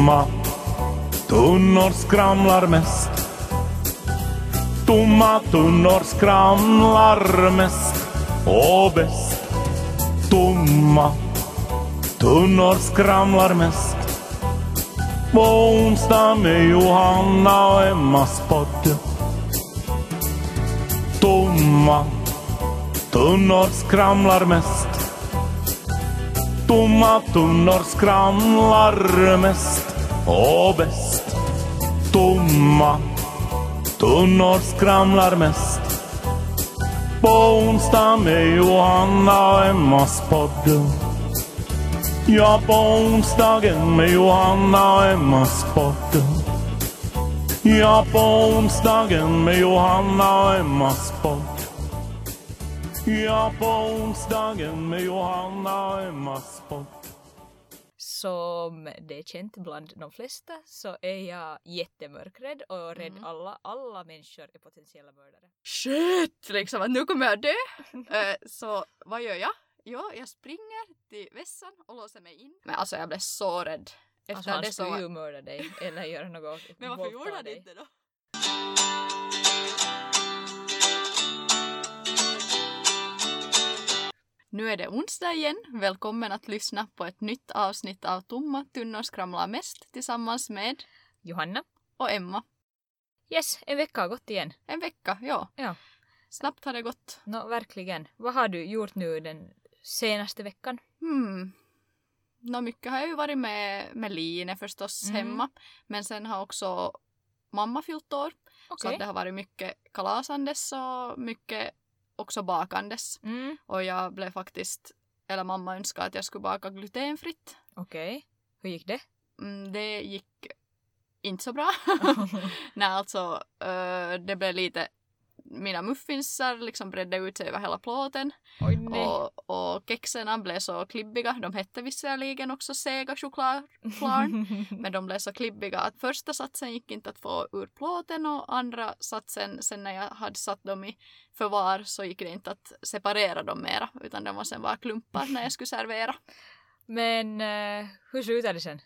Tomma tunnor skramlar mest. Tomma tunnor skramlar mest och bäst. Tomma tunnor skramlar mest. På onsdag med Johanna och Emmas podd. Tomma tunnor skramlar mest. Tomma tunnor skramlar mest och bäst. Tomma tunnor skramlar mest. På onsdag med Johanna och Emmas podd. Ja, på onsdagen med Johanna och Emmas podd. Ja, på onsdagen med Johanna och Emmas podd. Ja, på onsdagen med Johanna och Emmas podd. Som det är känt bland de flesta så är jag jättemörkrädd och rädd Mm. alla, alla människor är potentiella mördare. Shit! Liksom att nu kommer jag dö. Eh, så vad gör jag? Jo, jag springer till vässan och låser mig in. Men alltså jag blev så rädd. Efter Alltså han så... skulle ju mörda dig eller göra något Men varför gjorde han inte då? Nu är det onsdag igen. Välkommen att lyssna på ett nytt avsnitt av Tomma tunnor skramlar mest tillsammans med Johanna? och Emma. Yes, en vecka har gått igen. En vecka, ja. Ja. Snabbt har det gått. Nå, verkligen. Vad har du gjort nu den senaste veckan? Hmm. Nå, mycket har jag ju varit med, med Line förstås Mm. hemma. Men sen har också mamma fyllt år. Så Okej. att det har varit mycket kalasandes och mycket också bakandes. Mm, Och jag blev faktiskt, eller mamma önskade att jag skulle baka glutenfritt. Okej. Hur gick det? Mm, det gick inte så bra. Nej, alltså eh, det blev lite, mina muffinsar liksom bredde ut sig över hela plåten. Oj nej. Och, och kexerna blev så klibbiga. De hette visserligen också sega chokladflarn. men de blev så klibbiga att första satsen gick inte att få ur plåten och andra satsen, sen när jag hade satt dem i förvar så gick det inte att separera dem mera. Utan de var sen bara klumpar när jag skulle servera. Men eh, hur slutade det sen?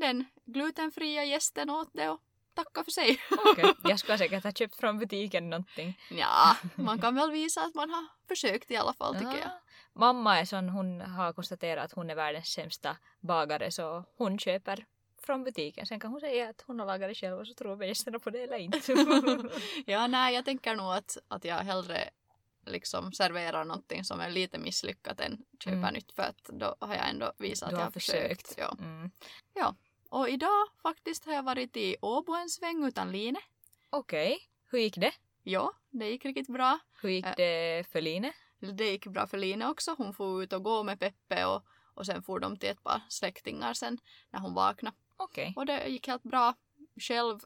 Den glutenfria gästen åt det och tacka för sig. Okej. Jag skulle säkert ha köpt från butiken någonting. Ja, man kan väl visa att man har försökt i alla fall tycker jag. Ja. Mamma är sån, hon har konstaterat att hon är världens sämsta bagare så hon köper från butiken. Sen kan hon säga att hon har lagat det själv och så tror gästerna på det eller inte. Ja, nej, jag tänker nog att, att jag hellre liksom serverar någonting som är lite misslyckat än köper Mm. nytt för att då har jag ändå visat Du att jag har försökt. försökt. Ja. Mm. Idag faktiskt har jag varit i Åbo en sväng utan Line. Okej, hur gick det? Ja, det gick riktigt bra. Hur gick det för Line? Det gick bra för Line också. Hon får ut och gå med Peppe och, och sen får de till ett par släktingar sen när hon vaknade. Okej. Och det gick helt bra. Själv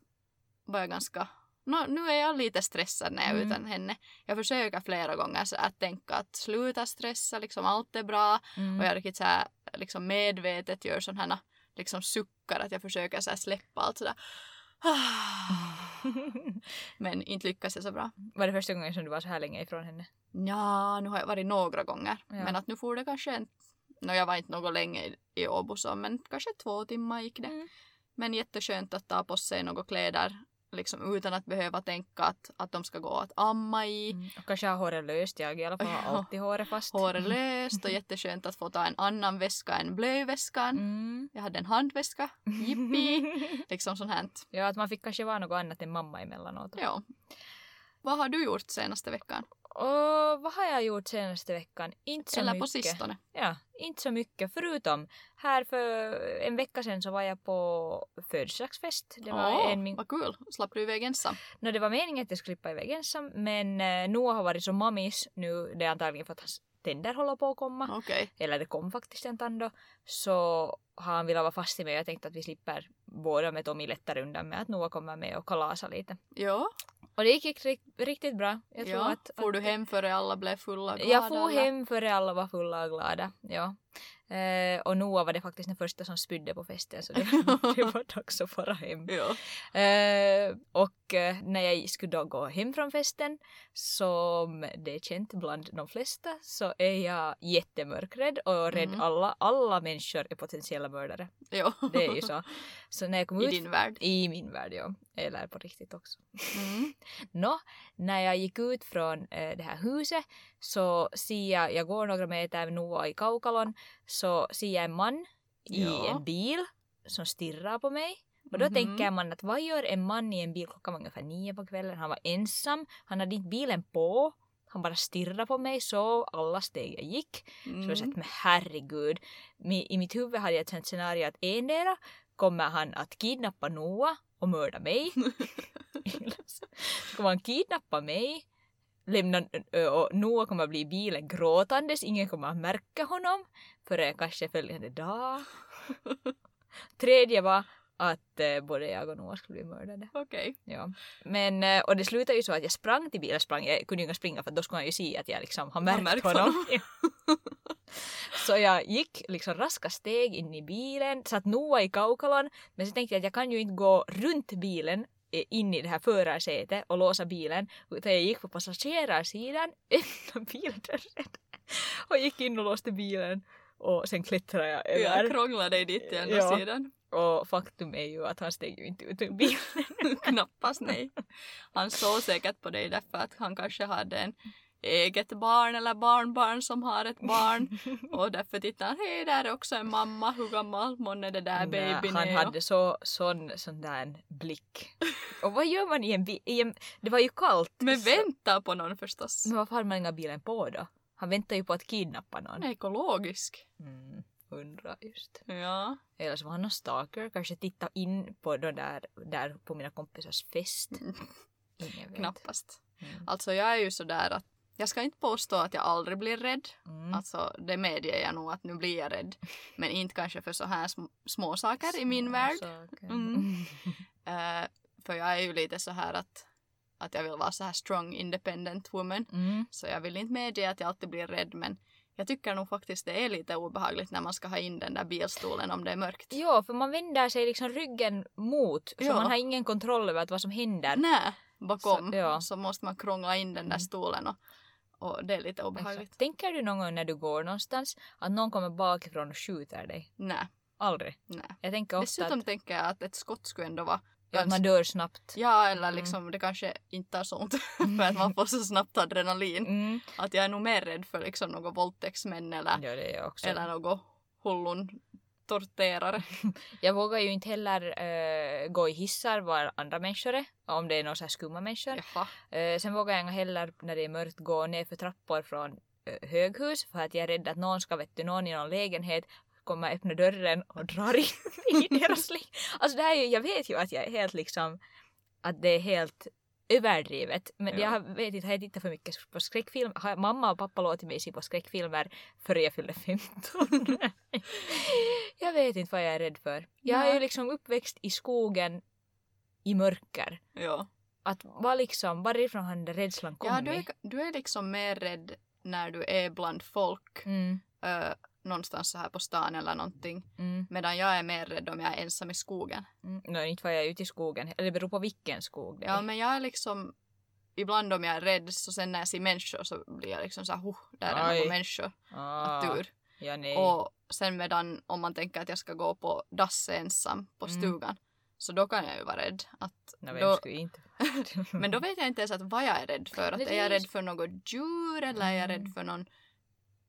var jag ganska... Nå, nu är jag lite stressad när jag är Mm. utan henne. Jag försöker flera gånger så att tänka att sluta stressa, liksom allt är bra. Mm. Och jag riktigt så här, liksom medvetet gör sådana här liksom suckar att jag försöker så släppa allt sådär. Men inte lyckas jag så bra. Var det första gången som du var så här länge ifrån henne? Ja, nu har jag varit några gånger. Ja. Men att nu får det kanske en... Nå, jag var inte något länge i, i Åbo så, men kanske två timmar gick det. Mm. Men jätteskönt att ta på sig några kläder liksom utan att behöva tänka att, att de ska gå att amma i. Mm. Och kanske ha håret löst. Jag i alla fall har alltid håret fast. Håret löst och jätteskönt att få ta en annan väska än blöjväskan. Mm. Jag hade en handväska, jippi, liksom sånt här. ja, att man fick kanske vara något annat än mamma emellanåt. Ja. Vad har du gjort senaste veckan? Och vad har jag gjort senaste veckan? Inte så Eller mycket. på sistone? Ja, inte så mycket. Förutom här för en vecka sedan så var jag på födelsedagsfest. Det var, Åh, en min... vad kul! Slapp du iväg ensam? no, det var meningen att jag skulle klippa iväg ensam men eh, Noah har varit så mammis nu. Det är antagligen för att hans tänder håller på att komma. Okej. Eller det kom faktiskt en tand då. Så har han velat vara fast i mig och jag tänkte att vi slipper båda med Tommy lättare undan med att Noah kommer med och kalasar lite. Ja. Och det gick rikt- riktigt bra. Jag tror ja. att, får att du hem före alla blev fulla och glada? Jag for eller? hem före alla var fulla och glada. Ja. Eh, och Noah var det faktiskt den första som spydde på festen så det, det var dags att fara hem. Ja. Eh, och eh, när jag skulle då gå hem från festen, som det är känt bland de flesta, så är jag jättemörkrädd och rädd Mhm. alla, alla människor är potentiella mördare. ja. Det är ju så. Så när jag kom I ut... din värld. I min värld, ja. Eller på riktigt också. Mm. Nå, när jag gick ut från eh, det här huset så ser jag, jag går några meter med Noah i Kaukalon, så ser jag en man i Ja. en bil som stirrar på mig. Och då Mhm. tänker man att vad gör en man i en bil klockan var ungefär nio på kvällen? Han var ensam, han hade inte bilen på. Han bara stirrade på mig så alla steg jag gick. Så jag Mm. sett men herregud. I mitt huvud hade jag ett sånt scenario att endera kommer han att kidnappa Noah och mörda mig. så kommer han kidnappa mig, lämna, och Noah kommer bli i bilen gråtandes, ingen kommer att märka honom förrän kanske följande dag. Tredje var att eh, både jag och Noah skulle bli mördade. Okej. Ja. Men, eh, och det slutade ju så att jag sprang till bilen, sprang, jag kunde ju inte springa för då skulle han ju se att jag liksom har märkt, märkt honom. honom. Så jag gick liksom raska steg in i bilen, satt Noah i kaukalon, men så tänkte jag att jag kan ju inte gå runt bilen in i det här förarsätet och låsa bilen utan jag gick på passagerarsidan, öppnade bildörren och gick in och låste bilen och sen klättrade jag över. Jag krånglar dig dit till andra Ja. sidan. Och faktum är ju att han steg ju inte ut ur bilen. Knappast nej. Han såg säkert på dig därför att han kanske hade en eget barn eller barnbarn som har ett barn. Och därför tittar han, hej där är också en mamma, hur gammal månne det där babyn han är? hade så, sån, sån där blick. Och vad gör man i en bil? En, det var ju kallt. Men så- vänta på någon förstås. Men varför hade man inga bilen på då? Han väntar ju på att kidnappa någon. Ekologisk. Mm, undrar just. Ja. Eller så var han någon stalker, kanske titta in på de där, där på mina kompisars fest. Ingen vet. Knappast. Mm. Alltså jag är ju sådär att jag ska inte påstå att jag aldrig blir rädd. Mm. Alltså det medger jag nog att nu blir jag rädd. Men inte kanske för så här sm- små saker i min Små värld. Mm. Eh, för jag är ju lite så här att, att jag vill vara så här strong independent woman. Mm. Så jag vill inte medge att jag alltid blir rädd men jag tycker nog faktiskt det är lite obehagligt när man ska ha in den där bilstolen om det är mörkt. Ja, för man vänder sig liksom ryggen mot, så Ja. man har ingen kontroll över vad som händer. Nej, bakom Så, ja. så måste man krångla in den där Mm. stolen och, och det är lite obehagligt. Exakt. Tänker du någon gång när du går någonstans att någon kommer bakifrån och skjuter dig? Nej, Aldrig. nej. Jag tänker ofta Dessutom att, tänker jag att ett skott skulle ändå vara ja, att man dör snabbt. Ja, eller Mm. liksom det kanske inte tar så ont för att man får så snabbt adrenalin. Mm. Att jag är nog mer rädd för liksom något våldtäktsmän eller, Ja, är eller något hullun torterare. Jag vågar ju inte heller eh, gå i hissar var andra människor är, om det är några skumma människor. Eh, sen vågar jag inte heller när det är mörkt gå ner för trappor från eh, höghus för att jag är rädd att någon ska, vet du, någon i någon lägenhet kommer öppna dörren och drar in i deras liv. Alltså det här är ju, jag vet ju att jag är helt liksom, att det är helt överdrivet. Men Ja. jag vet inte, har jag tittat för mycket på skräckfilm? Har mamma och pappa låtit mig se på skräckfilmer före jag fyllde 15? jag vet inte vad jag är rädd för. Jag är ju Nej. liksom uppväxt i skogen i mörker. Ja. Att vad liksom, varifrån har den där rädslan kommit? ja, du är, du är liksom mer rädd när du är bland folk Mm, ö, någonstans så här på stan eller någonting. mm, Medan jag är mer rädd om jag är ensam i skogen. mm. No, inte var jag ute i skogen. Eller det beror på vilken skog det är. Ja, men jag är liksom ibland om jag är rädd så sen när jag ser människor så blir jag liksom så här, huh, där är några människor. ah, Tur. Ja, nej. Och sen medan om man tänker att jag ska gå på dass ensam på Mm. stugan så då kan jag ju vara rädd. Att no, då, inte? men då vet jag inte ens att vad jag är rädd för. Att är jag rädd för något djur eller är jag rädd för någon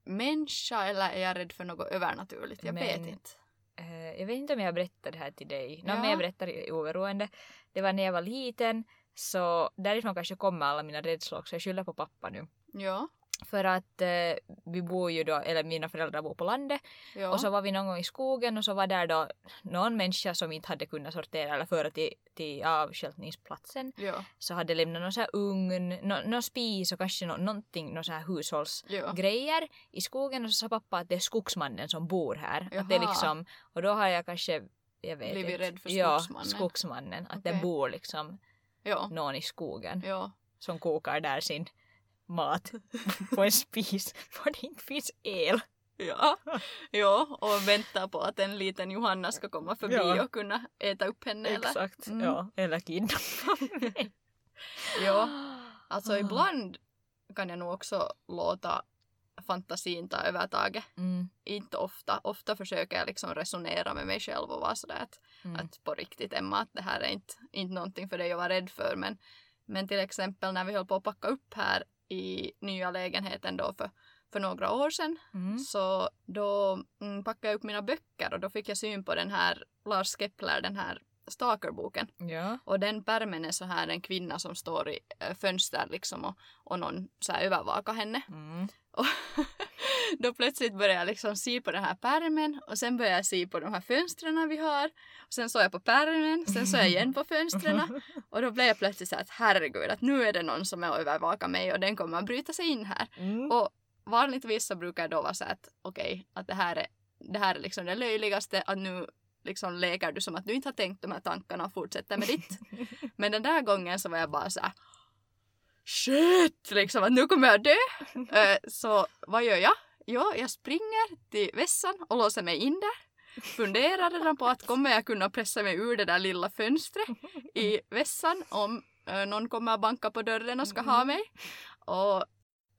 människa eller är jag rädd för något övernaturligt? Jag vet Men- inte. Eh, jag vet inte om jag berättade det här till dig. No, Ja. men jag berättar i oberoende. Det var när jag var liten. Så därifrån kanske kommer alla mina rädslor också. Jag skyller på pappa nu. Ja. För att eh, vi bor ju då, eller mina föräldrar bor på landet. ja. Och så var vi någon gång i skogen och så var där då någon människa som inte hade kunnat sortera eller föra till, till avstjälpningsplatsen. ja. Så hade lämnat någon så här ugn, någon, någon spis och kanske nå- någonting, någon så här hushållsgrejer Ja. i skogen och så sa pappa att det är skogsmannen som bor här. Att det liksom, och då har jag kanske, jag vet Blivit rädd för Ja, skogsmannen. skogsmannen. Att det Okej. bor liksom någon i skogen som kokar där sin mat på en spis för det inte finns el. Ja, ja, och väntar på att en liten Johanna ska komma förbi Ja. och kunna äta upp henne. Eller? Exakt, Mm. ja. Eller kidnappa. Ja, alltså Ah. ibland kan jag nog också låta fantasin ta övertaget. Mm, Inte ofta. Ofta försöker jag liksom resonera med mig själv och vara sådär att, mm. att på riktigt Emma, att det här är inte, inte någonting för dig att vara rädd för. Men, men till exempel när vi höll på att packa upp här i nya lägenheten då för, för några år sedan Mm. så då mm, packade jag upp mina böcker och då fick jag syn på den här Lars Kepler, den här Stalker-boken. Ja. Och den pärmen är så här en kvinna som står i äh, fönster liksom och, och någon så här övervakar henne. Mm. Och då plötsligt började jag liksom se på den här pärmen och sen började jag se på de här fönstren vi har. Och sen såg jag på pärmen, sen såg jag igen på fönstren och då blev jag plötsligt så här att herregud att nu är det någon som är och övervakar mig och den kommer att bryta sig in här. Mm. Och vanligtvis så brukar jag då vara så här att okej, att det här är det här är liksom det löjligaste att nu liksom leker du som att du inte har tänkt de här tankarna och fortsätter med ditt. Men den där gången så var jag bara så här shit liksom att nu kommer jag dö. Eh, så vad gör jag? Jo, jag springer till vässan och låser mig in där. Funderar redan på att kommer jag kunna pressa mig ur det där lilla fönstret i vässan om eh, någon kommer att banka på dörren och ska ha mig. Och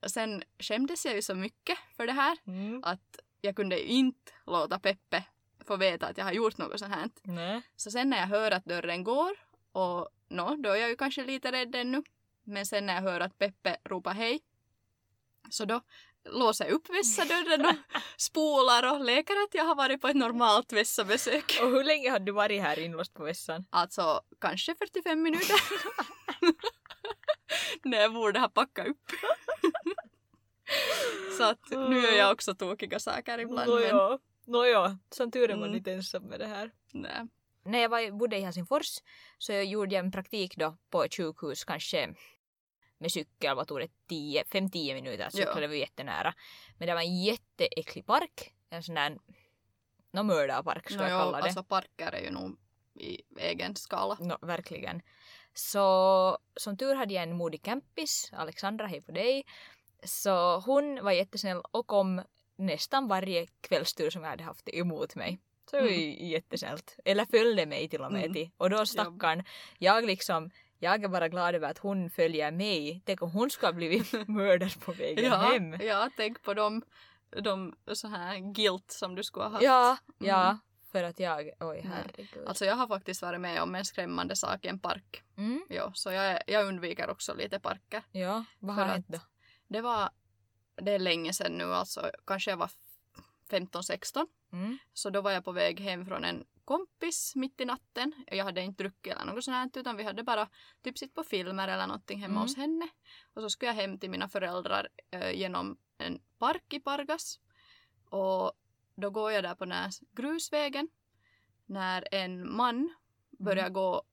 sen skämdes jag ju så mycket för det här Mm. att jag kunde inte låta Peppe få veta att jag har gjort något sånt här. Nej. Så sen när jag hör att dörren går och nå, då är jag ju kanske lite rädd ännu. Men sen när jag hör att Peppe ropar hej så då låser jag upp vässadörren och spolar och leker att jag har varit på ett normalt vässabesök. Och hur länge har du varit här inlåst på vässan? Alltså kanske 45 minuter. när jag borde ha packat upp. så att nu gör jag också tokiga saker ibland. Men, Nåja, som tur är man Mm. inte ensam med det här. nej. När jag var, bodde i Helsingfors så jag gjorde jag en praktik då på ett sjukhus kanske med cykel, vad tog det, 10, 5-10 minuter cykel, Ja. var jättenära. Men det var en jätteäcklig park, en sån där no, mördarpark skulle Nå, jag jo, kalla det. alltså parker är ju nog i egen skala. No, verkligen. Så som tur hade jag en modig campis, Alexandra, hej på dig. Så hon var jättesnäll och kom nästan varje kvällstur som jag hade haft emot mig. Så det var ju jättesnällt. Eller följde mig till och med Mm. till. Och då stackarn, jag liksom, jag är bara glad över att hon följer mig. Tänk om hon skulle ha blivit mördad på vägen Ja, hem. ja, tänk på de, de så här guilt som du skulle ha haft. Ja, Mm. ja. För att jag, oj herregud. Alltså jag har faktiskt varit med om en skrämmande sak i en park. Mm, Jo, så jag, jag undviker också lite parker. ja, vad har hänt då? Det var, det är länge sedan nu alltså, kanske jag var 15-16. Mm, Så då var jag på väg hem från en kompis mitt i natten. Jag hade inte druckit eller något sånt här, utan vi hade bara typ sitt på filmer eller någonting hemma Mm. hos henne. Och så skulle jag hem till mina föräldrar eh, genom en park i Pargas. Och då går jag där på den här grusvägen när en man börjar Mm. gå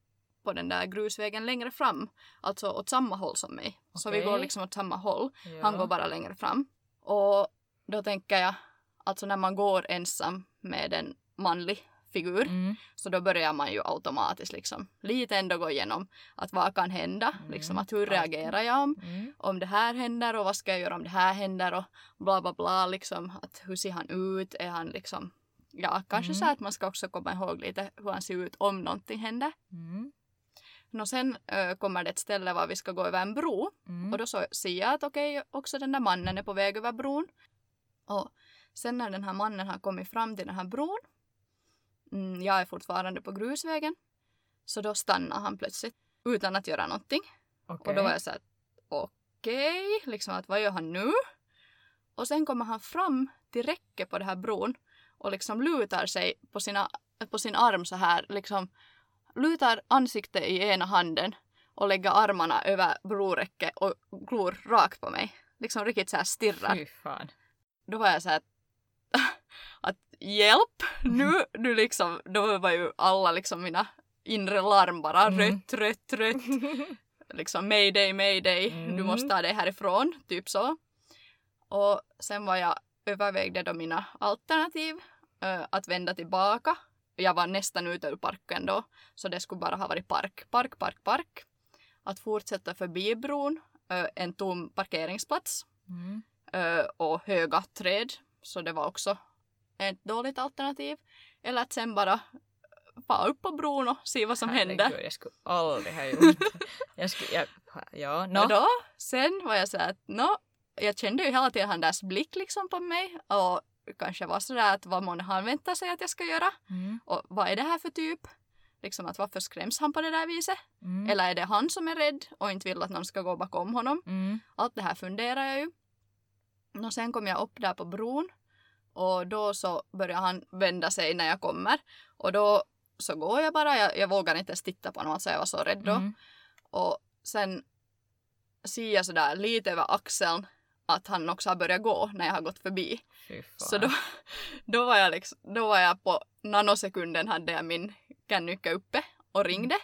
på den där grusvägen längre fram. Alltså åt samma håll som mig. Så vi går liksom åt samma håll. ja. Han går bara längre fram. Och då tänker jag, alltså när man går ensam med en manlig figur Mm. så då börjar man ju automatiskt liksom lite ändå gå igenom att vad kan hända, Mm, liksom att hur reagerar jag om, Mm. om det här händer och vad ska jag göra om det här händer och bla bla bla liksom att hur ser han ut, är han liksom ja kanske Mm. så att man ska också komma ihåg lite hur han ser ut om någonting händer. Och sen ö, kommer det ett ställe var vi ska gå över en bro Mm. och då så ser jag att okej, också den där mannen är på väg över bron. Och sen när den här mannen har kommit fram till den här bron, mm, jag är fortfarande på grusvägen, så då stannar han plötsligt utan att göra någonting. Okej. Och då var jag så här, okej, liksom att vad gör han nu? Och sen kommer han fram till räcket på den här bron och liksom lutar sig på, sina, på sin arm så här, liksom lutar ansiktet i ena handen och lägger armarna över broräcket och glor rakt på mig. Liksom riktigt så här stirrar. Fy fan. Då var jag så här att hjälp, nu, nu liksom, då var ju alla liksom mina inre larm bara Mm. rött, rött, rött. liksom mayday, mayday, du Mm. måste ta dig härifrån, typ så. Och sen var jag övervägde då mina alternativ, ö, att vända tillbaka. Jag var nästan ute ur parken då, så det skulle bara ha varit park, park, park, park. Att fortsätta förbi bron, ö, en tom parkeringsplats Mm. ö, och höga träd Så det var också ett dåligt alternativ. Eller att sen bara fara upp på bron och se vad som Herregud, händer. Jag skulle aldrig ha gjort det. Jag skulle, jag, ja, no. Och då, sen var jag så att nå, jag kände ju hela tiden hans blick liksom på mig och kanske var sådär att vad månne han väntar sig att jag ska göra Mm, och vad är det här för typ? Liksom att varför skräms han på det där viset? mm, Eller är det han som är rädd och inte vill att någon ska gå bakom honom? mm, Allt det här funderar jag ju. Och sen kom jag upp där på bron och då så börjar han vända sig när jag kommer och då så går jag bara, jag, jag vågar inte ens titta på honom, alltså jag var så rädd då. mm. Och sen ser jag sådär lite över axeln att han också har börjat gå när jag har gått förbi. Så då, då, var jag liksom, då var jag på nanosekunden hade jag min kännycka uppe och ringde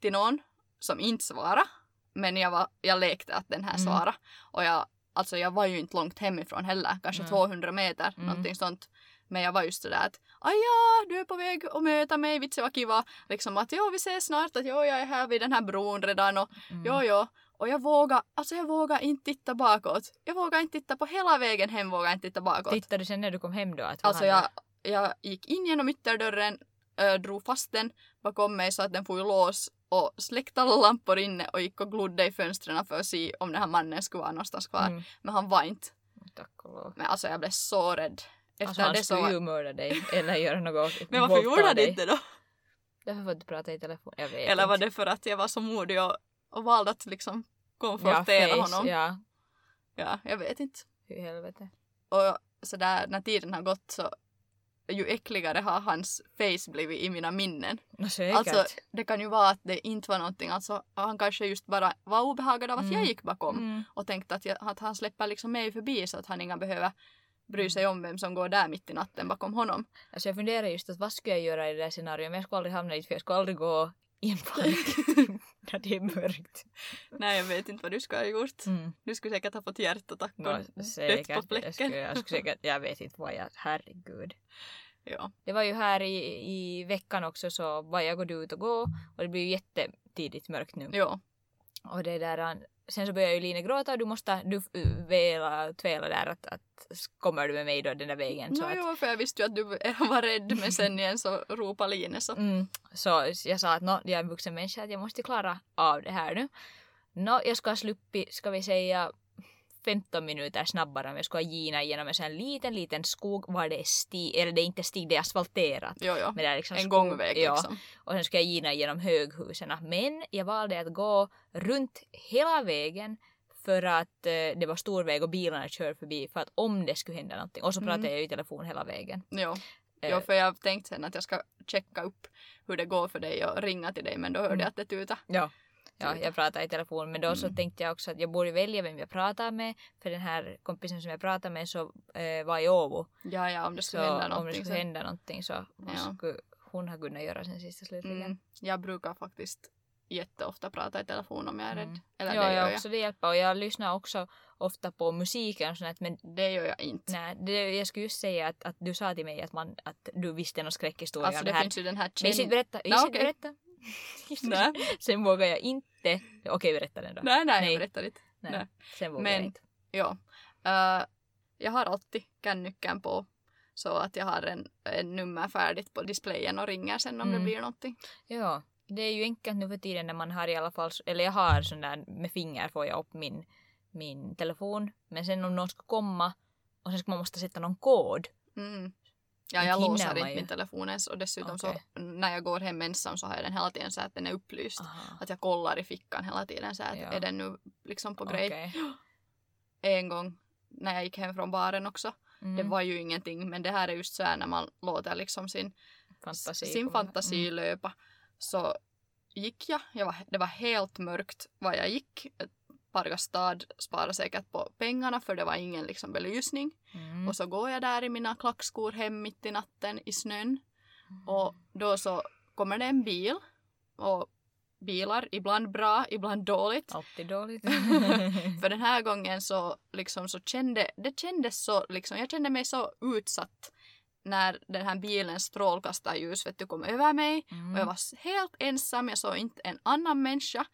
till någon som inte svarade. Men jag, var, jag lekte att den här Mm. svarade. Och jag, alltså jag var ju inte långt hemifrån heller, kanske Nej. 200 meter, Mm. någonting sånt. Men jag var just sådär att ja, du är på väg att möta mig, vitsi vad kiva. Liksom att ja, vi ses snart, att ja, jag är här vid den här bron redan och Mm. Jo, jo. Och jag vågar, alltså jag vågar inte titta bakåt. Jag vågar inte titta på hela vägen hem, vågar inte titta bakåt. Tittade du sen när du kom hem då? Att Alltså jag, jag gick in genom ytterdörren, äh, drog fast den bakom mig så att den får lås och släckte alla lampor inne och gick och glodde i fönstren för att se om den här mannen skulle vara någonstans kvar. Mm, Men han var inte. tack och lov. Men alltså jag blev så rädd. Efter Alltså han det skulle så... ju mörda dig eller göra något Men varför gjorde han inte då? Därför får du prata i telefon. Jag vet Eller var inte. det för att jag var så modig och, och valde att liksom ja, konfrontera face, honom? Ja, ja, jag vet inte. hur helvete. Och sådär när tiden har gått så ju äckligare har hans face blivit i mina minnen. No, säkert. Alltså det kan ju vara att det inte var någonting, alltså han kanske just bara var obehagad av att Mm. jag gick bakom mm. och tänkte att, jag, att han släpper liksom mig förbi så att han inga behöver bry sig om vem som går där mitt i natten bakom honom. Alltså jag funderar just att vad skulle jag göra i det där scenariot? Men jag skulle aldrig hamna dit för jag skulle aldrig gå i en park när det är mörkt. Nej jag vet inte vad du skulle ha gjort. Mm. Du skulle säkert ha fått hjärtattack och No, dött på säkert. Jag fläcken. skulle, jag skulle säkert, jag vet inte vad jag, herregud. Ja. Det var ju här i, i veckan också så var jag du ut och gå och det blir ju jättetidigt mörkt nu. ja. Och det där, sen så började ju Line gråta och du måste, du vela, tväla där att, att kommer du med mig då den där vägen? Så No, att, jo, för jag visste ju att du var rädd men sen igen så ropade Line så. Mm, så jag sa att no, jag är en vuxen människa, att jag måste klara av det här nu. Nå, jag ska ha sluppit, ska vi säga 15 minuter snabbare om jag skulle ha gina genom en sån liten, liten skog var det stig, eller det är inte stig, det är asfalterat. Jo, jo. Men det är liksom En skog- gångväg ja. liksom. Och sen ska jag gina genom höghusen. Men jag valde att gå runt hela vägen för att eh, det var stor väg och bilarna kör förbi för att om det skulle hända någonting. Och så Mm. pratade jag i telefon hela vägen. Jo. Eh, Jo, för jag har tänkt sen att jag ska checka upp hur det går för dig och ringa till dig men då hörde Mm. jag att det tutade. Ja. Ja, jag pratade i telefon men då så Mm. tänkte jag också att jag borde välja vem jag pratar med för den här kompisen som jag pratade med så eh, var i Åbo. Ja, ja, om det Så skulle hända om det någonting. skulle så- hända någonting så Ja. skulle hon ha kunnat göra sen sista slutligen. Mm. Jag brukar faktiskt jätteofta prata i telefon om jag är rädd. Mm. Eller ja, det gör jag också det hjälper och jag lyssnar också ofta på musiken och sånt men Det gör jag inte. Nej, det, jag skulle just säga att, att du sa till mig att, man, att du visste någon skräckhistoria Alltså det, det här. finns ju den här Men jag Chen... inte berätta. Inte okej. berätta. Nej. Sen vågar jag inte. Okej, berätta den då. Nej, nej, Nej. jag berättar inte. Nej, nej. Sen vågar Men- jag inte. Ja. Eh, jag har alltid kännyckan på så att jag har en, en nummer färdigt på displayen och ringer sen om Mm. det blir någonting. Ja, det är ju enkelt nu för tiden när man har i alla fall, eller jag har sån där med finger får jag upp min, min telefon. Men sen om någon ska komma och sen ska man måste sätta någon kod. Mm. Ja, jag låser inte min telefon ens och dessutom Okej. så när jag går hem ensam så har jag den hela tiden så att den är upplyst. Aha. Att jag kollar i fickan hela tiden så att Ja. är den nu liksom på grej. Okej. En gång när jag gick hem från baren också. Mm. Det var ju ingenting men det här är just så här när man låter liksom sin, fantasi sin fantasi löpa. Så gick jag, jag var, det var helt mörkt var jag gick. Pargastad sparade säkert på pengarna för det var ingen liksom belysning. Mm. Och så går jag där i mina klackskor hem mitt i natten i snön. Och då så kommer det en bil. Och bilar, ibland bra, ibland dåligt. Alltid dåligt. För den här gången så liksom så kände, det kändes så liksom, jag kände mig så utsatt när den här bilens strålkastarljus vet du, kom över mig Mm. och jag var s- helt ensam, jag såg inte en annan människa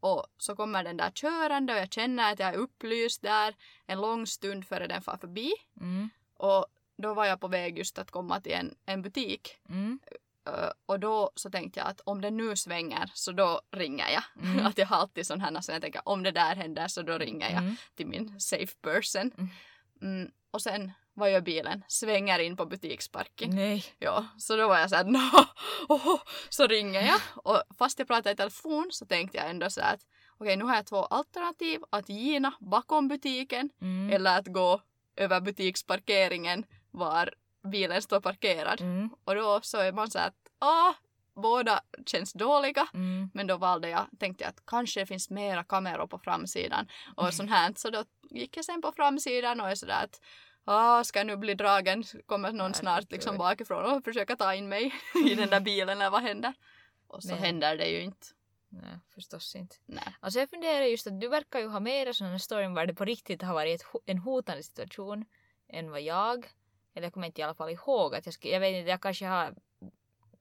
och så kommer den där körande och jag känner att jag är upplyst där en lång stund före den far förbi Mm. Och då var jag på väg just att komma till en, en butik. Mm. Ö, och då så tänkte jag att om det nu svänger så då ringer jag. Mm. att jag har alltid sån här så jag tänker om det där händer så då ringer jag Mm. till min safe person. Mm. Mm, och sen vad gör bilen? Svänger in på butiksparken. Nej. Ja, så då var jag såhär no, oh, så ringer jag. Och fast jag pratade i telefon så tänkte jag ändå så att okej nu har jag två alternativ. Att gina bakom butiken Mm. eller att gå över butiksparkeringen var bilen står parkerad. Mm. Och då så är man så att ah, båda känns dåliga. Mm. Men då valde jag, tänkte jag att kanske det finns mera kameror på framsidan och sånt här. Så då gick jag sen på framsidan och är sådär att ah, ska jag nu bli dragen? Kommer någon snart liksom bakifrån och försöka ta in mig i den där bilen eller vad händer? Och så Men- händer det ju inte. Nej, förstås inte. Nej. Alltså jag funderar just att du verkar ju ha mera sådana storyn var det på riktigt har varit en hotande situation än vad jag. Eller jag kommer inte i alla fall ihåg att jag skulle, jag vet inte, jag kanske har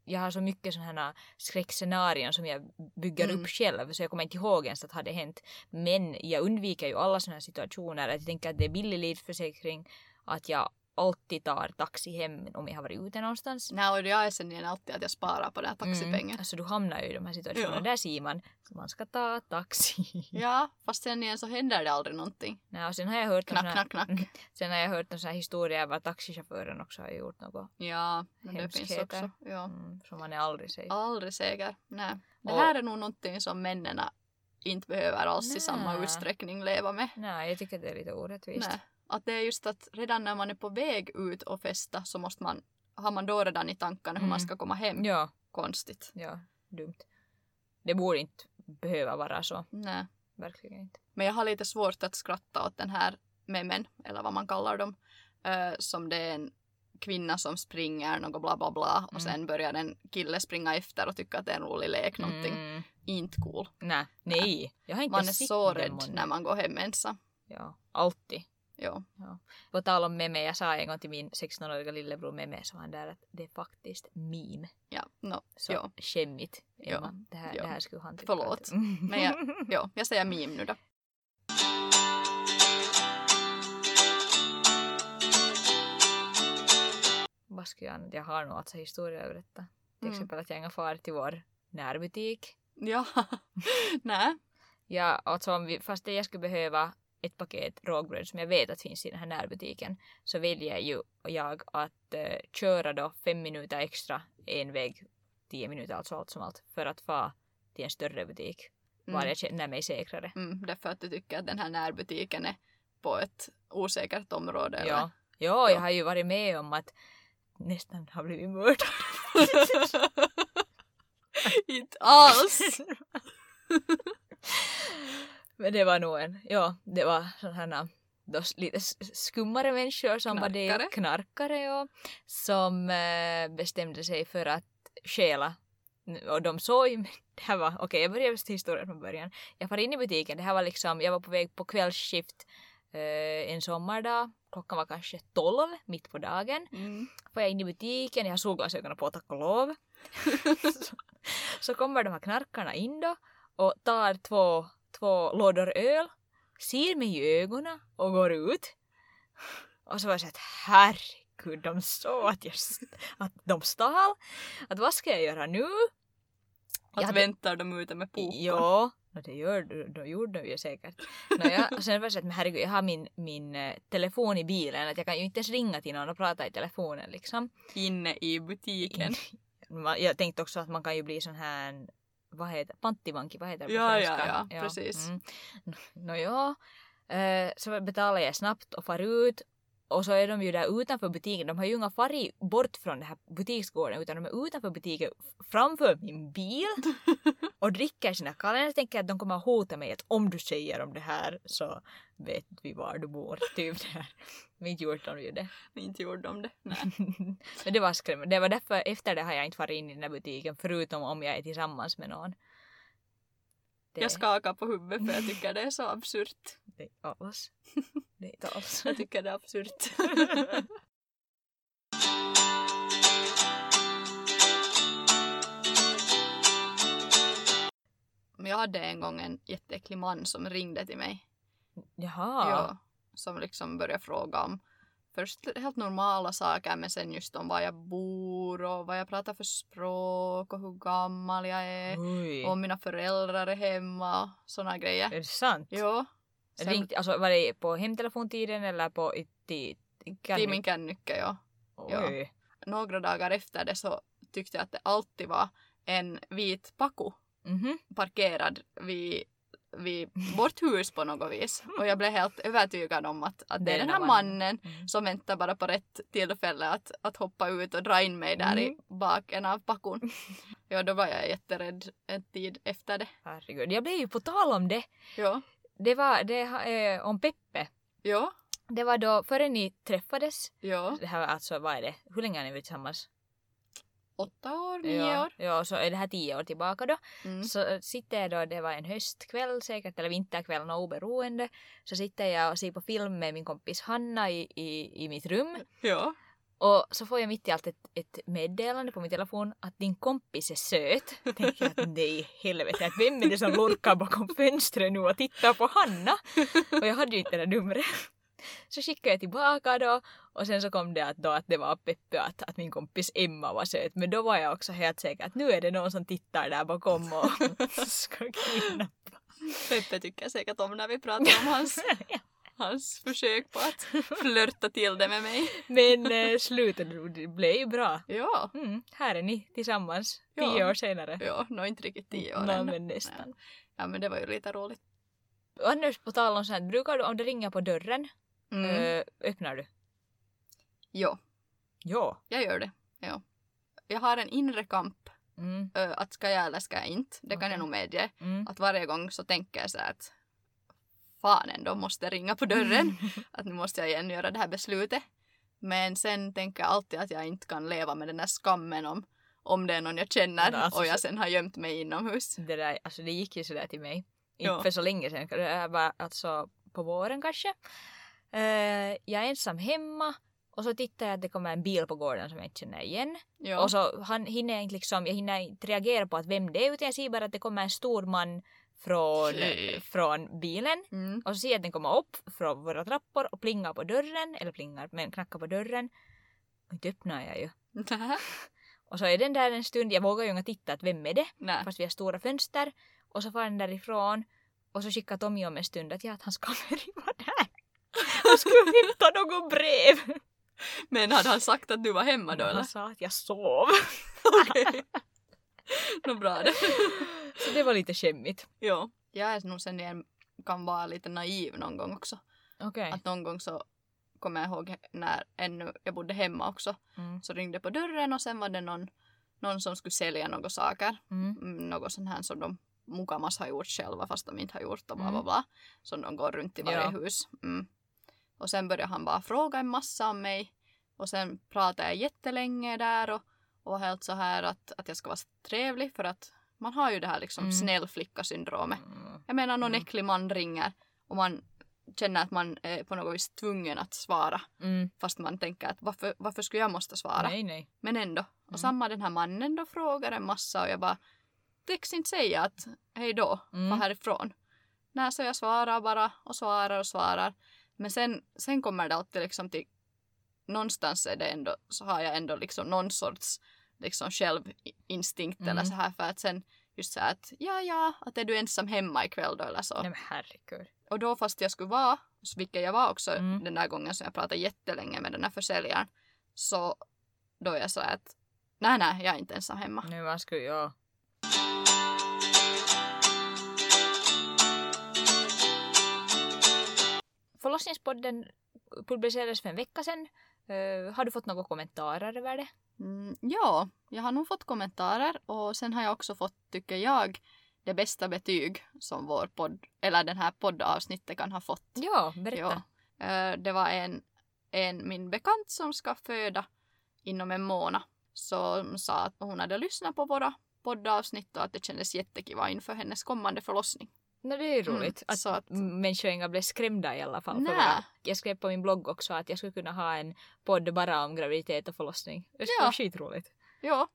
jag har så mycket sådana här skräckscenarion som jag bygger Mm. upp själv så jag kommer inte ihåg ens att det hade hänt. Men jag undviker ju alla sådana här situationer. Att jag tänker att det är billig livsförsäkring. Att jag alltid tar taxi hem om jag har varit ute någonstans. Nej, och jag är sen igen alltid att jag sparar på den här taxipengen. Mm. Alltså du hamnar ju i de här situationerna. Ja. Där ser man. Så man ska ta taxi. Ja, fast sen igen så händer det aldrig någonting. Nej, och sen har jag hört Knack, någon knack, knack. Mm. Sen har jag hört en sån här historia var taxichauffören också har gjort något Ja, men det finns också. Ja. mm, som man är aldrig säger. Aldrig säker. Nej. Det Och- här är nog någonting som männen inte behöver alls i samma utsträckning leva med. Nej, jag tycker det är lite orättvist. Nej. Att det är just att redan när man är på väg ut och festa så måste man, har man då redan i tankarna hur man Mm. ska komma hem. Ja, Konstigt. ja, dumt. Det borde inte behöva vara så. Nej. Verkligen inte. Men jag har lite svårt att skratta åt den här memen, eller vad man kallar dem. eh, som det är en kvinna som springer något bla bla bla och Mm. sen börjar en kille springa efter och tycka att det är en rolig lek någonting. Mm, Inte cool. nej, nej. Jag har inte Man är så rädd när man går hem ensam. Ja, alltid. Jo. På tal om meme, jag sa en gång till min 16-åriga lillebror meme, så han där att det är faktiskt meme. Ja, no, Så jo. skämmigt, Ja, Emma. Det, här, ja. det här skulle han tycka. Förlåt. att- Men jag- jo, jag säger meme nu då. Vad skulle jag, jag har nog alltså historia att berätta. Till Mm. exempel att jag en far till vår närbutik. Ja, nej. Ja, alltså om vi, fast jag skulle behöva ett paket rågbröd som jag vet att finns i den här närbutiken så väljer ju jag att eh, köra då fem minuter extra en väg, tio minuter alltså allt som allt, för att få till en större butik var Mm. jag känner mig säkrare. Mm, därför att du tycker att den här närbutiken är på ett osäkert område. eller? Ja. ja, jag har ju varit med om att nästan har blivit mördad. Inte alls. Men det var nog en, ja, det var sådana då lite skummare människor som var Knarkare. det, knarkare ja, som eh, bestämde sig för att stjäla. Och de såg det här var, okej jag börjar med historien från början. Jag var inne i butiken, det här var liksom, jag var på väg på kvällsskift eh, en sommardag. Klockan var kanske 12 mitt på dagen. Mm. Får jag in i butiken, jag har solglasögonen på tack och lov. så, så kommer de här knarkarna in då och tar två, två lådor öl, ser mig i ögonen och går ut. Och så var jag så att herregud, de såg att, jag, att de stal. Att vad ska jag göra nu? Att Jag hade- väntar de ute med popcorn. Ja, no, det gör då gjorde de ju säkert. Och sen var det så att men herregud, jag har min, min eh, telefon i bilen, att jag kan ju inte ens ringa till någon och prata i telefonen liksom. Inne i butiken. Man- Jag tänkte också att man kan ju bli sån här, vad heter panttivanki, vad heter det på Ja, ja, svenska? ja, precis. Mm. Nå ja, eh, så betalar jag snabbt och far ut och så är de ju där utanför butiken. De har ju inga farit bort från den här butiksgården utan de är utanför butiken framför min bil och dricker sina kallar. Jag tänker att de kommer att hota mig att om du säger om det här så vet vi var du bor. Typ det här. Men inte gjort de ju det. Inte gjorde de det. Nej. Men det var skrämmande. Det var därför efter det har jag inte farit in i den här butiken förutom om jag är tillsammans med någon. Det, Jag skakar på huvudet för jag tycker det är så absurt. det är alls. Inte alls. Jag tycker det är absurt. Men jag hade en gång en jätteäcklig man som ringde till mig. Jaha. Ja, som liksom började fråga om först helt normala saker men sen just om var jag bor och vad jag pratar för språk och hur gammal jag är. Oj. Och om mina föräldrar är hemma och såna grejer. Är det sant? Jo. Sen Ringt, alltså var det på hemtelefontiden eller på i, i, i, till min kännycka, ja. Några dagar efter det så tyckte jag att det alltid var en vit Paku Mhm. parkerad vid, vid vårt hus på något vis. Och jag blev helt övertygad om att, att det är den här mannen Mm. som väntar bara på rätt tillfälle att, att hoppa ut och dra in mig där i Mm. baken av pakun. Ja, då var jag jätterädd en tid efter det. Herregud, jag blev ju på tal om det. Ja, Det var det eh, om Peppe. ja, Det var då före ni träffades. ja. Det här var alltså, vad är det? Hur länge har ni varit tillsammans? Åtta år, nio ja, år. Ja, så är det här tio år tillbaka då. Mm. Så äh, sitter jag då, det var en höstkväll säkert, eller vinterkväll, något oberoende. Så sitter jag och ser på film med min kompis Hanna i, i, i mitt rum. Ja. Och så får jag mitt i allt ett, ett meddelande på min telefon att din kompis är söt. Tänker jag att nej helvete, att vem är det som lurkar bakom fönstret nu och tittar på Hanna? Och jag hade ju inte det där numret. Så skickade jag tillbaka då och sen så kom det att, då att det var Peppe att, att min kompis Emma var söt. Men då var jag också helt säker att nu är det någon som tittar där bakom och ska kidnappa. Peppe tycker säkert om när vi pratar om hans, hans försök på att flörta till det med mig. Men eh, slutet blev ju bra. Ja, Mm, här är ni tillsammans Ja. tio år senare. ja, nå inte riktigt tio år Nå, ännu. men nästan. Ja, men det var ju lite roligt. Annars på tal om sånt, brukar du om det ringer på dörren, Mm. eh, öppnar du? Jo, Ja. jag gör det. Ja. Jag har en inre kamp Mm, ö, att ska jag eller ska jag inte. Det kan Okej. jag nog medge. mm. Att varje gång så tänker jag så att fan ändå måste ringa på dörren. att nu måste jag igen göra det här beslutet. Men sen tänker jag alltid att jag inte kan leva med den här skammen om, om det är någon jag känner Ja, alltså och jag sen har gömt mig inomhus. Det, där, alltså det gick ju sådär till mig. Ja. Inte för så länge sedan, det var alltså på våren kanske. Eh, jag är ensam hemma och så tittar jag att det kommer en bil på gården som jag inte känner igen. Ja. Och så han hinner inte liksom, jag hinner inte reagera på att vem det är utan jag ser bara att det kommer en stor man från, från bilen. Mm. Och så ser jag att den kommer upp från våra trappor och plingar på dörren, eller plingar, men knackar på dörren. Och inte öppnar jag ju. Och så är den där en stund, jag vågar ju inte titta att vem är det, Nej. fast vi har stora fönster. Och så far den därifrån och så skickar Tommy om en stund att ja, att hans kamera var där. Han skulle hämta något brev. Men hade han sagt att du var hemma då eller? Han sa att jag sov. Okej. Nå bra det. Så det var lite skämmigt. ja. Jag är nog sen jag kan vara lite naiv någon gång också. Okej. Att någon gång så kommer jag ihåg när ännu jag bodde hemma också. Mm. Så ringde på dörren och sen var det någon, någon som skulle sälja några saker. Mm. Mm, Något sånt här som de mukamas har gjort själva fast de inte har gjort och bla Mm. bla bla. Som de går runt i varje Ja. hus. Mm. Och sen började han bara fråga en massa om mig. Och sen pratade jag jättelänge där och, och var helt så här att, att jag ska vara trevlig för att man har ju det här liksom Mm. snällflicka-syndromet. Mm. Jag menar någon Mm. äcklig man ringer och man känner att man är på något vis tvungen att svara. Mm. Fast man tänker att varför, varför skulle jag måste svara? Nej, nej. Men ändå. Och Mm. samma den här mannen då frågar en massa och jag bara täcks inte säga att hej då, Mm. var härifrån. Nej, så jag svarar bara och svarar och svarar. Men sen, sen kommer det alltid liksom till någonstans är det ändå, så har jag ändå liksom någon sorts liksom självinstinkt eller Mm. så här för att sen just så här att ja ja, att är du ensam hemma ikväll då eller så. Nej men herregud. Och då fast jag skulle vara, vilket jag var också Mm. den där gången som jag pratade jättelänge med den här försäljaren, så då är jag så att nej nej, jag är inte ensam hemma. Nu man skulle ju... Förlossningspodden publicerades för en vecka sedan. Eh, har du fått några kommentarer över det? Mm, ja, jag har nog fått kommentarer och sen har jag också fått, tycker jag, det bästa betyg som vår podd, eller den här poddavsnittet kan ha fått. Ja, berätta. Ja. Eh, Det var en, en min bekant som ska föda inom en månad som sa att hon hade lyssnat på våra poddavsnitt och att det kändes jättekiva inför hennes kommande förlossning. No, det är Mm, roligt att, så att- människor inga blev skrämda i alla fall. för våra- Jag skrev på min blogg också att jag skulle kunna ha en podd bara om graviditet och förlossning. Det skulle Ja. vara skitroligt. Ja,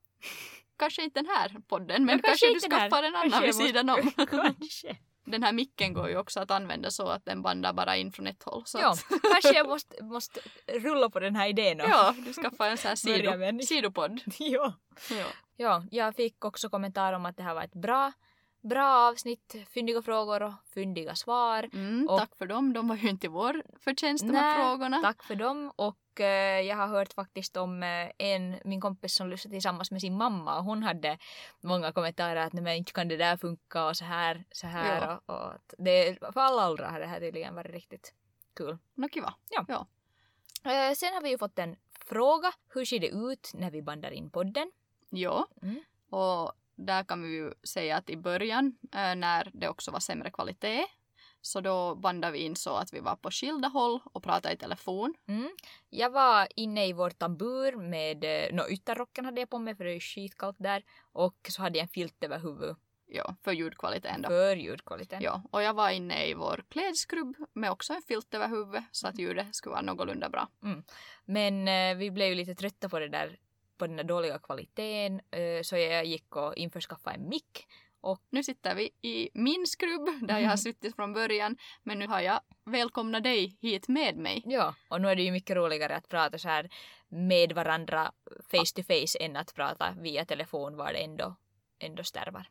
kanske inte den här podden men Ja, kanske, du inte den här. skaffar en annan Kanske vid sidan om. Kanske. den här micken går ju också att använda så att den bandar bara in från ett håll. Så Ja, att, kanske jag måste, måste rulla på den här idén. och- ja, du skaffar en sån här sido, sidopodd. ja. Ja. Ja, jag fick också kommentar om att det här var ett bra, bra avsnitt. Fyndiga frågor och fyndiga svar. Mm, Och- tack för dem, de var ju inte vår förtjänst de här frågorna. Tack för dem. Och eh, jag har hört faktiskt om eh, en, min kompis som lyssnade tillsammans med sin mamma och hon hade många kommentarer att nej men inte kan det där funka och så här, så här Ja. och, och det, för alla åldrar har det här tydligen varit riktigt kul. Nå kiva. Eh, sen har vi ju fått en fråga. Hur ser det ut när vi bandar in podden? Ja, Mm. och där kan vi ju säga att i början eh, när det också var sämre kvalitet så då bandade vi in så att vi var på skilda håll och pratade i telefon. Mm. Jag var inne i vår tambur med, eh, no, ytterrocken hade jag på mig för det är skitkallt där och så hade jag en filt över huvudet Ja, för ljudkvaliteten då. för ljudkvaliteten. Ja, och jag var inne i vår klädskrubb med också en filt över huvudet så att ljudet skulle vara någorlunda bra. Men eh, vi blev ju lite trötta på det där på den där dåliga kvaliteten så jag gick och införskaffade en mick Nu sitter vi i min skrubb där jag har suttit från början men nu har jag välkomnat dig hit med mig. Ja, och nu är det ju mycket roligare att prata så här med varandra face to face än att prata via telefon var det ändå, ändå stärvar.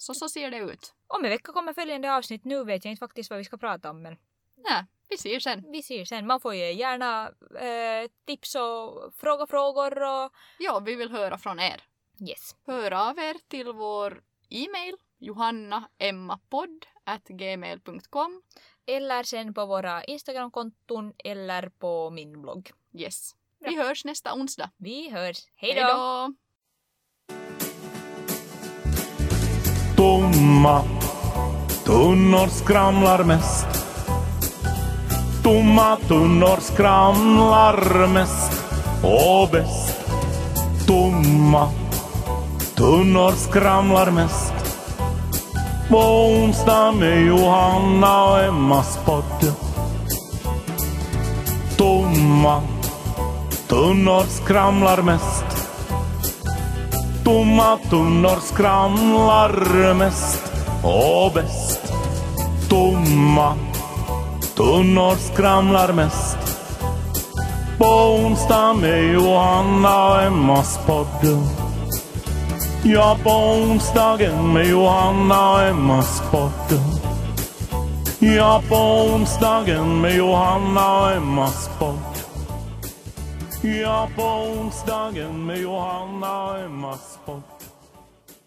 Så så ser det ut. Om en vecka kommer följande avsnitt. Nu vet jag inte faktiskt vad vi ska prata om men Ja, vi ser sen. vi ser sen. Man får ju gärna eh, tips och fråga frågor och Ja, vi vill höra från er. yes. Hör av er till vår e-mail johannaemmapodd@gmail.com. Eller sen på våra Instagramkonton eller på min blogg. Yes. Vi hörs nästa onsdag. Vi hörs. Hej då! Tomma tunnor skramlar mest. Tomma tunnor skramlar mest och bäst. Tomma tunnor skramlar mest. På onsdag med Johanna och Emmas podd. Tomma tunnor skramlar mest. Tomma tunnor skramlar mest och bäst. Tomma tunnor skramlar mest. På onsdag med Johanna och Emmas podd. Ja, på onsdagen med Johanna och Emmas podd. Ja, på onsdagen med Johanna och Emmas podd. Ja, på onsdagen med Johanna och Emmas podd.